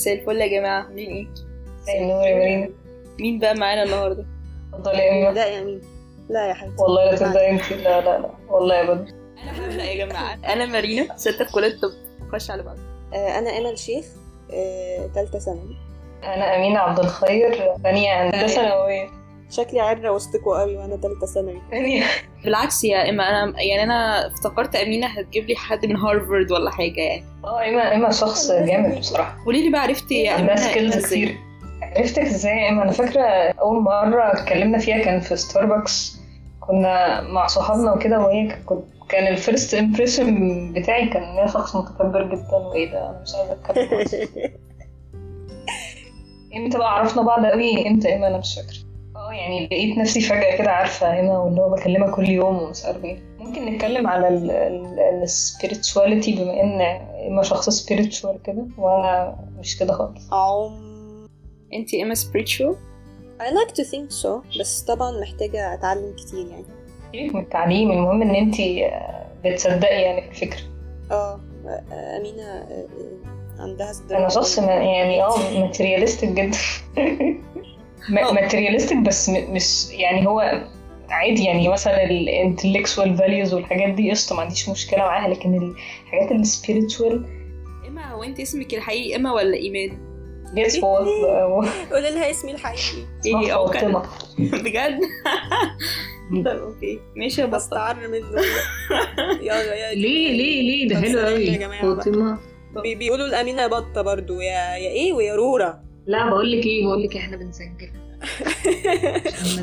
مساء الفل يا جماعة. عاملين إيه؟ النور يا مريم مين بقى معانا النهاردة؟ اتفضلي يا ايمن لا يا مين؟ لا يا حبيبتي. والله لا تبدأي انت لا لا لا. والله ابدا أنا هبدأ يا جماعة. أنا مارينا ستة في كلية الطب خش على بعض. آه أنا آمل شيخ آه، تالتة ثانوي. أنا أمينة عبد الخير ثانية هندسة نووية. شكلي عرة وسطكوا قوي وأنا تالتة ثانوي. ثانية بالعكس يا إما أنا يعني أنا افتكرت أمينة هتجيب لي حد من هارفارد ولا حاجة يعني. آه ايمن ايمن شخص جامد بصراحة. قولي لي بقى عرفتي يا عندها أمينة skills؟ كتير. عرفتك إزاي؟ يا ايمن أنا فاكرة أول مرة اتكلمنا فيها كان في ستاربكس كنا مع صحابنا وكده وهي كنت كان ال first impression بتاعي كان إن هي شخص متكبر جدا وإيه ده؟ أنا مش عايزة أتكلم. خالص. إمتى بقى عرفنا بعض قوي؟ إمتى ايمن أنا مش فاكرة. آه يعني لقيت نفسي فجأة كده عارفة ايمن واللي هو بكلمها كل يوم ومش عارفة إيه. ممكن نتكلم على ال spirituality بما إن ايمن شخص spiritual كده وأنا مش كده خالص. عم أنت إما spiritual؟ I like to think so بس طبعا محتاجة أتعلم كتير يعني. سيبك من التعليم المهم إن أنتي بتصدقي يعني في الفكرة آه آه، أمينة آه، آه، عندها صدر أنا شخص يعني آه materialistic جدا. materialistic بس مش يعني هو عادي يعني مثلا ال intellectual values والحاجات دي قشطة ما عنديش مشكلة معاها لكن الحاجات ال spiritual إما هو أنت اسمك الحقيقي إما ولا إيمان؟ guess قولي لها اسمي الحقيقي. إيه أو كان فاطمه بجد؟ طب okay ماشي بستعر منه يلا يا ليه ليه ليه؟ ده حلو قوي. فاطمة. بي- بيقولوا الأمينة بطة برضو يا يا إيه؟ ويا رورة لا بقول لك إيه بقول لك إحنا بنسجل.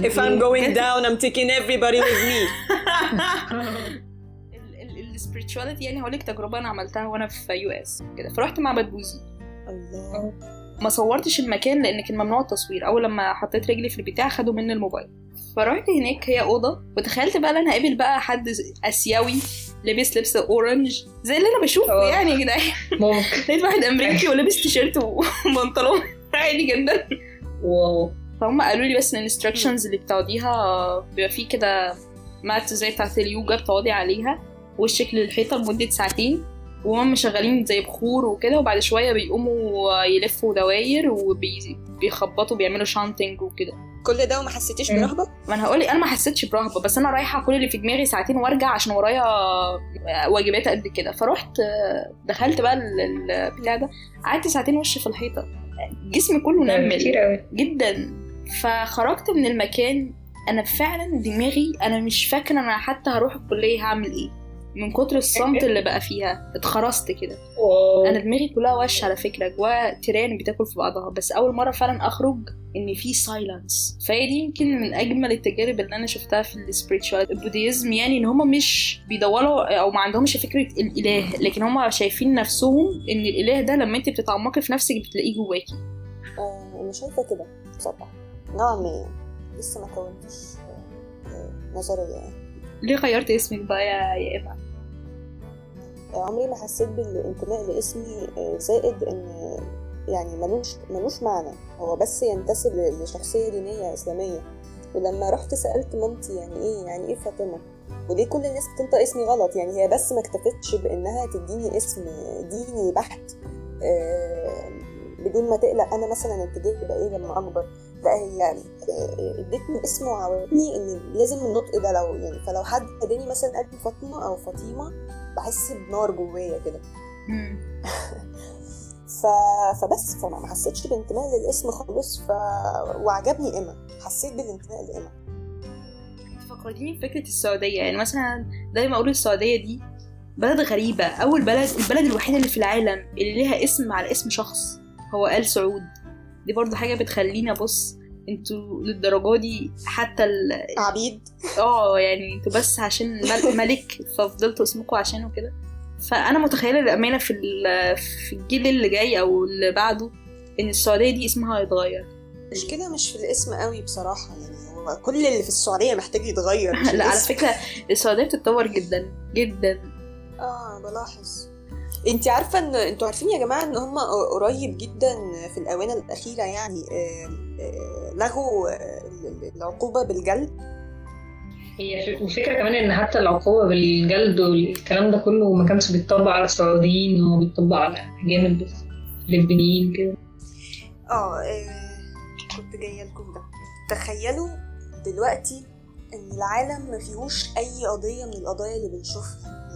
If I'm going down I'm taking everybody with me. ال spirituality يعني هقول لك تجربة أنا عملتها وأنا في US كده. فرحت معبد بوذي الله. ما صورتش المكان لأن كان ممنوع التصوير. أول لما حطيت رجلي في البتاع خدوا مني الموبايل. فرحت هناك هي أوضة. وتخيلت بقى إن أنا اقابل بقى حد آسيوي لابس لبس orange زي اللي أنا بشوفه أوه. يعني يا جدعان. ممكن. لقيت واحد أمريكي ولابس تيشيرت وبنطلون. عادي جدا. wow. فهم قالوا لي بس ان ال instructions اللي بتاخديها بيبقى فيه كده mat زي بتاعت اليوجا بتقعدي عليها وشك للحيطة لمدة ساعتين وهم شغالين زي بخور وكده وبعد شوية بيقوموا يلفوا دواير وبيخبطوا بيعملوا chanting وكده. كل ده وما حسيتيش مم. برهبة؟ ما أنا هقول أنا ما حسيتش برهبة بس أنا رايحة كل اللي في دماغي ساعتين وأرجع عشان ورايا واجبات قد كده. فرحت دخلت بقى ال- البتاع ده قعدت ساعتين وش في الحيطة. جسمي كله نمل كتير قوي جدا. فخرجت من المكان أنا فعلا دماغي أنا مش فاكرة أنا حتى هروح الكلية هعمل إيه. من كتر الصمت اللي بقى فيها. اتخرست كده. أنا دماغي كلها وش على فكرة. جواها تيران بتاكل في بعضها. بس أول مرة فعلا أخرج إن في silence فهي دي يمكن من أجمل التجارب اللي أنا شفتها في ال spirituality ال Buddhism. يعني إن هم مش بيدوروا أو ما عندهمش فكرة الإله. لكن هم شايفين نفسهم إن الإله ده لما أنت بتتعمقي في نفسك بتلاقيه جواكي. آه أنا شايفة كده بصراحة. نوعا ما. لسه ما كونتش آه، نظرية. يعني ليه غيرت اسمك بقى يا يا إيفا؟ آه، عمري ما حسيت بالانتماء لاسمي آه، زائد إن يعني ملوش ملوش معنى. هو بس ينتسب لشخصية دينية إسلامية. ولما رحت سألت مامتي يعني إيه؟ يعني إيه فاطمة؟ وليه كل الناس بتنطق اسمي غلط؟ يعني هي بس ما اكتفتش بإنها تديني اسم ديني بحت آه، بدون ما تقلق أنا مثلا اتجاهي يبقى إيه لما أكبر؟ لا هي ادتني اسم وعودتني إن لازم النطق ده لو يعني فلو حد اداني مثلا قال لي فاطمة أو فاطمة بحس بنار جوايا كده. ف... فبس فما ما حسيتش بانتماء للاسم خالص ف... وعجبني ايما حسيت بالانتماء لايما فكرتيني بفكرة السعودية. يعني مثلا دايما أقول السعودية دي بلد غريبة. أول بلد البلد الوحيدة اللي في العالم اللي ليها اسم على اسم شخص. هو آل سعود. دي برضو حاجة بتخليني أبص أنتوا للدرجة دي حتى ال... عبيد. آه يعني أنتوا بس عشان مل- ملك ففضلتوا اسمكم عشانه كده فأنا متخيلة الأمانة في ال- في الجيل اللي جاي أو اللي بعده إن السعودية دي اسمها هيتغير. مش كده مش في الاسم قوي بصراحة يعني هو كل اللي في السعودية محتاج يتغير لا على. فكرة السعودية بتتطور جدا جدا. آه بلاحظ. انت عارفة ان أنتوا عارفين يا جماعة ان هم قريب جدا في الآونة الأخيرة يعني آه، آه، لغوا آه، العقوبة بالجلد؟ هي الفكرة كمان إن حتى العقوبة بالجلد والكلام ده كله ما كانش بيتطبق على السعوديين هو بيتطبق على أجانب بس فلبينيين كده آه كنت جاية لكم ده. تخيلوا دلوقتي إن العالم ما فيهوش أي قضية من القضايا اللي بنشوفها.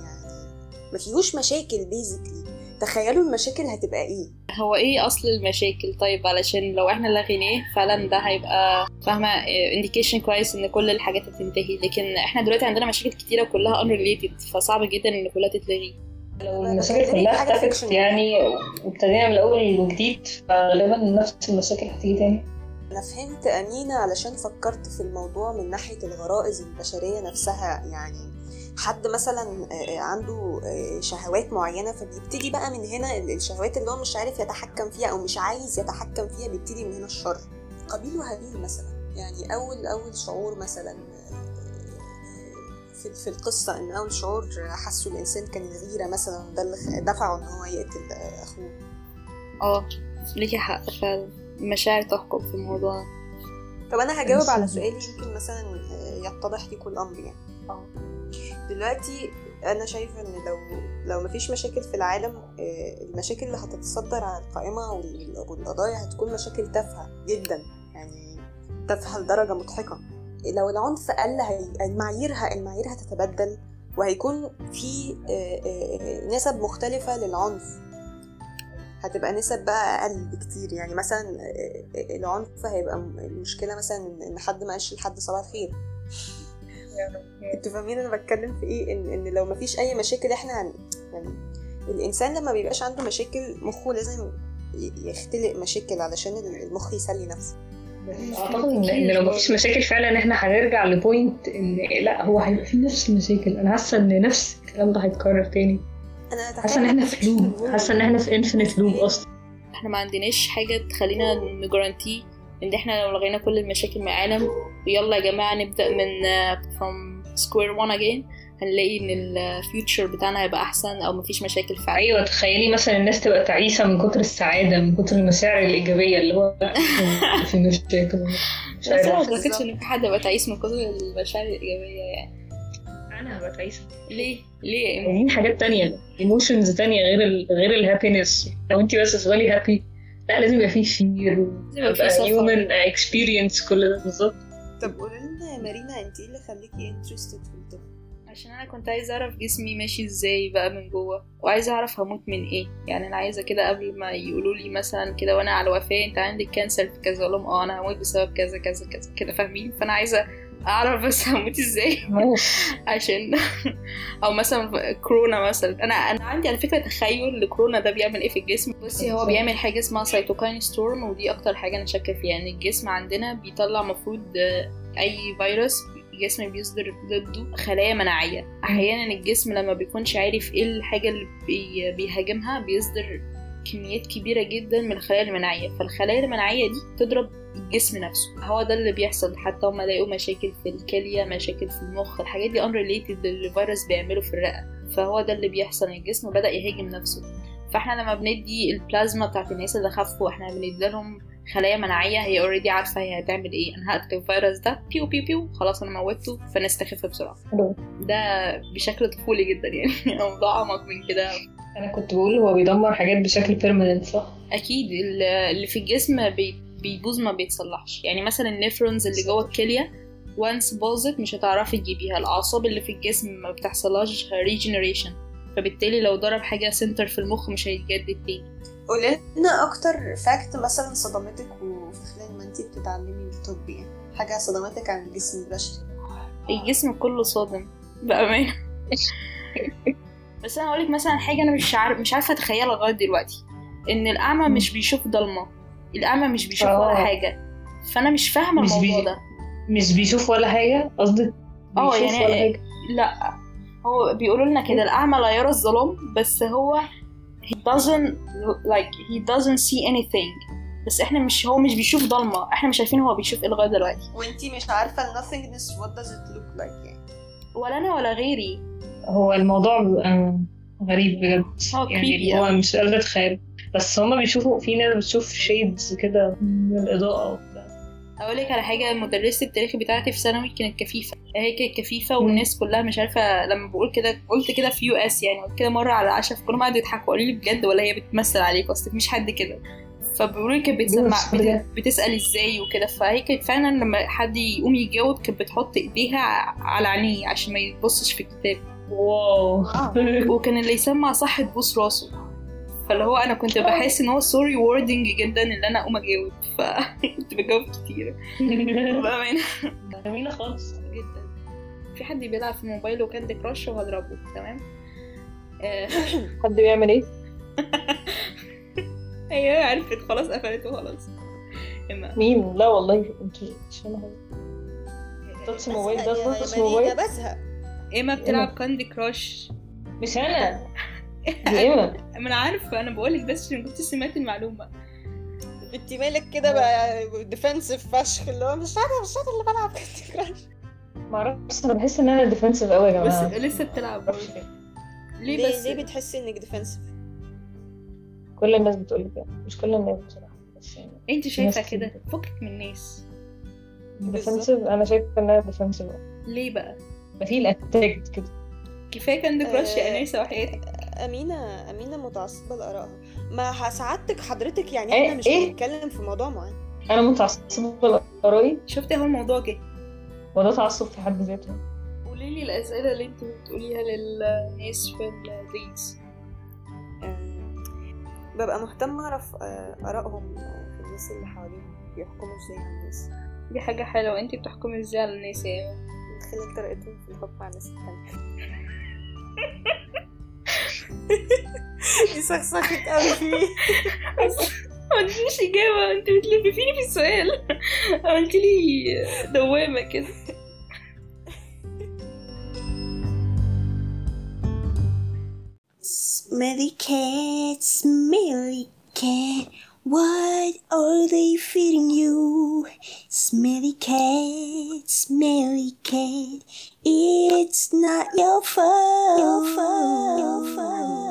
ما فيهوش مشاكل basically تخيلوا المشاكل هتبقى إيه. هو إيه أصل المشاكل؟ طيب علشان لو إحنا لغيناه فعلا ده هيبقى فاهمة indication كويس إن كل الحاجات هتنتهي. لكن إحنا دلوقتي عندنا مشاكل كتيرة كلها unrelated فصعب جدا إن كلها تتلغي. لو أنا المشاكل كلها اختفت. يعني وابتدينا من الأول وجديد فغالبا نفس المشاكل هتيجي تاني. أنا فهمت أمينة علشان فكرت في الموضوع من ناحية الغرائز البشرية نفسها يعني حد مثلا آه، عنده آه، شهوات معينة فبيبتدي بقى من هنا ال- الشهوات اللي هو مش عارف يتحكم فيها أو مش عايز يتحكم فيها بيبتدي من هنا الشر. قابيل وهابيل مثلا. يعني أول أول شعور مثلا آه، في في القصة إن أول شعور حسه الإنسان كان الغيرة مثلا ده اللي دفعه إن هو يقتل آه، أخوه. آه ليكي حق فعلا. المشاعر تحكم في الموضوع. طب أنا هجاوب على سؤالي يمكن مثلا آه، يتضح لكم الأمر يعني. آه. دلوقتي أنا شايفة إن لو لو مفيش مشاكل في العالم آه، المشاكل اللي هتتصدر على القائمة وال- والقضايا هتكون مشاكل تافهة جدا يعني تافهة لدرجة مضحكة. لو العنف قل. المعايير المعايير هتتبدل وهيكون في آه، آه، نسب مختلفة للعنف. هتبقى نسب بقى أقل بكتير. يعني مثلا العنف هيبقى المشكلة مثلا إن حد ما قالش لحد صباح الخير. أنتوا فاهمين أنا بتكلم في إيه؟ ان ان لو مفيش اي مشاكل إحنا هن... يعني الانسان لما بيبقاش عنده مشاكل مخه لازم يختلق مشاكل علشان المخ يسلي نفسه. أعتقد ان إن لو مفيش مشاكل فعلا إحنا هنرجع لبوينت إن لأ هو هيبقى في نفس المشاكل. أنا حاسة إن نفس الكلام ده هيتكرر تاني. أنا حاسة إن إحنا في loop حاسة إن إحنا في infinite loop أصلا. إحنا ما عندناش حاجة تخلينا ن guarantee إن إحنا لو لغينا كل المشاكل العالم ويلا يا جماعة نبدأ من uh, from square one again. هنلاقي إن ال future بتاعنا هيبقى أحسن أو مفيش مشاكل فعلا. أيوه تخيلي مثلا الناس تبقى تعيسة من كتر السعادة من كتر المشاعر الإيجابية اللي هو في مشاكل مش بس أنا ما أعتقدش إن في حد بقى تعيس من كتر المشاعر الإيجابية يعني. أنا هبقى تعيسه ليه؟ ليه؟ عايزين حاجات تانية emotions تانية غير ال غير ال happiness لو انت بس تفضلي happy لا لازم يبقى فيه fear يبقى. human experience كل ده بالظبط. طب قولي لنا يا مارينا انت إيه اللي خليكي interested في الطب عشان أنا كنت عايزة أعرف جسمي ماشي إزاي بقى من جوه وعايزة أعرف هموت من إيه. يعني أنا عايزة كده قبل ما يقولوا لي مثلا كده وأنا على الوفاه أنت عندك cancer في كذا أقول لهم آه أنا هموت بسبب كذا كذا كذا كده فاهمين؟ فأنا عايزة أعرف بس هموت إزاي؟ عشان أو مثلا كورونا مثلا. أنا أنا عندي على فكرة تخيل لكورونا ده بيعمل إيه في الجسم. بصي هو بيعمل حاجة اسمها cytokine storm ودي أكتر حاجة أنا شاكة فيها. ان الجسم عندنا بيطلع مفروض آه، أي فيروس الجسم بيصدر ضده خلايا مناعية. أحيانا الجسم لما بيكونش عارف إيه الحاجة اللي بي بيهاجمها بيصدر كميات كبيرة جدا من الخلايا المناعية. فالخلايا المناعية دي تضرب الجسم نفسه. هو ده اللي بيحصل. حتى هما لقوا مشاكل في الكلية مشاكل في المخ الحاجات دي unrelated للي الفيروس بيعمله في الرئة. فهو ده اللي بيحصل. الجسم بدأ يهاجم نفسه. فاحنا لما بندي البلازما بتاعت الناس اللي خفوا إحنا بندي لهم خلايا مناعية هي already عارفة هي هتعمل إيه. أنا هقتل الفيروس ده. بيو بيو بيو. خلاص أنا موتته فنست خف بسرعة. حلو. ده بشكل طفولي جدا يعني. موضوع أعمق من كده. أنا كنت بقول هو بيدمر حاجات بشكل permanent صح؟ أكيد. ال- اللي في الجسم بي- بيبوظ ما بيتصلحش. يعني مثلا ال nephrons اللي جوه الكلية once باظت مش هتعرفي تجيبيها. الأعصاب اللي في الجسم ما بتحصلهاش regeneration فبالتالي لو ضرب حاجة center في المخ مش هيتجدد تاني. قولي لنا أكتر fact مثلا صدمتك وفي خلال ما انت بتتعلمي الطب يعني حاجة صدمتك عن الجسم البشري؟ الجسم كله صادم بأمانة. بس أنا هقولك مثلا حاجة أنا مش عارف مش عارفة أتخيلها لغاية دلوقتي. إن الاعمى مش بيشوف ضلمة. الاعمى مش بيشوف ولا آه. حاجة. فأنا مش فاهمة الموضوع بي- ده. مش بيشوف ولا حاجة؟ قصدك آه بيشوف يعني ولا حاجة؟ لا. هو بيقولوا لنا كده الأعمى لا يرى الظلام بس هو he doesn't like he doesn't see anything. بس إحنا مش هو مش بيشوف ضلمة. إحنا مش عارفين هو بيشوف إيه لغاية دلوقتي. وانت مش عارفة ال nothingness what does it look like يعني؟ ولا أنا ولا غيري. هو الموضوع غريب بجد. هو يعني هو. مش قادرة أتخيل. بس هما بيشوفوا في ناس بتشوف shades كده من الإضاءة وبتاع. لك على حاجة مدرسة التاريخ بتاعتي في ثانوي كانت كفيفة. هي كانت كفيفة والناس كلها مش عارفة لما بقول كده قلت كده في US يعني قلت كده مرة على العشاء فكلهم قعدوا يضحكوا قالوا لي بجد ولا هي بتمثل عليك؟ أصل مفيش حد كده. فبيقولوا لي كانت بتسمع بتسأل إزاي وكده. فهي كانت فعلا لما حد يقوم يجاوب كانت بتحط إيديها على عينيه عشان ما يبصش في الكتاب. wow. وكان اللي يسمع صح تبوس راسه. فاللي هو أنا كنت بحس إن هو so rewarding جدا إن أنا أقوم أجاوب. فكنت بجاوب كتير. بأمانة. جميلة خالص. جدا. في حد بيلعب في موبايله كاندي كراش وهضربه تمام؟ آه، حد بيعمل إيه؟ هي عرفت. خلاص قفلته خلاص. أنهي مين؟ لا والله أنت مش حاجة. touch موبايل ده touch موبايل بزهق. اما بتلعب كاندي كراش؟ مش أنا. دي ايما ما؟ أنا عارفة أنا بقولك بس عشان كنت سمعت المعلومة. انت مالك كده بقى defensive فشخ اللي هو مش أنا مش أنا اللي بلعب كاندي كراش. معرفش أنا بحس إن أنا defensive قوي يا بس جماعة. لسه بتلعب. ليه. ليه بس؟ ليه بتحسي إنك defensive كل الناس بتقول كده. مش كل الناس بصراحة بس يعني أنت شايفة. كده؟ فكك من الناس. defensive أنا شايفة ان أنا defensive ليه بقى؟ ب feel attacked كده. كفاية كاندي كراش يا آه، انسه وحياتك. أمينة أمينة متعصبة لآرائها. ما سعادتك حضرتك يعني إيه؟ إحنا مش إيه؟ بنتكلم في موضوع معين. أنا متعصبة لآرائي؟ شفتي اهو الموضوع جه؟ وده تعصب في حد ذاته. قولي لي الأسئلة اللي أنت بتقوليها للناس في آم، ببقى مهتمة أعرف آه، آرائهم آه، في الناس اللي حواليهم بيحكموا إزاي على الناس. دي حاجة حلوة. أنت بتحكمي إزاي على الناس يا من خلال طريقتهم في الحكم على الناس دي سخسخت قوي. فيه ما عنديش إجابة. أنت بتلففيني في السؤال. عملت لي دوامة كده. Smelly cat, smelly cat, what are they feeding you? Smelly cat, smelly cat, it's not your fault. Your fault.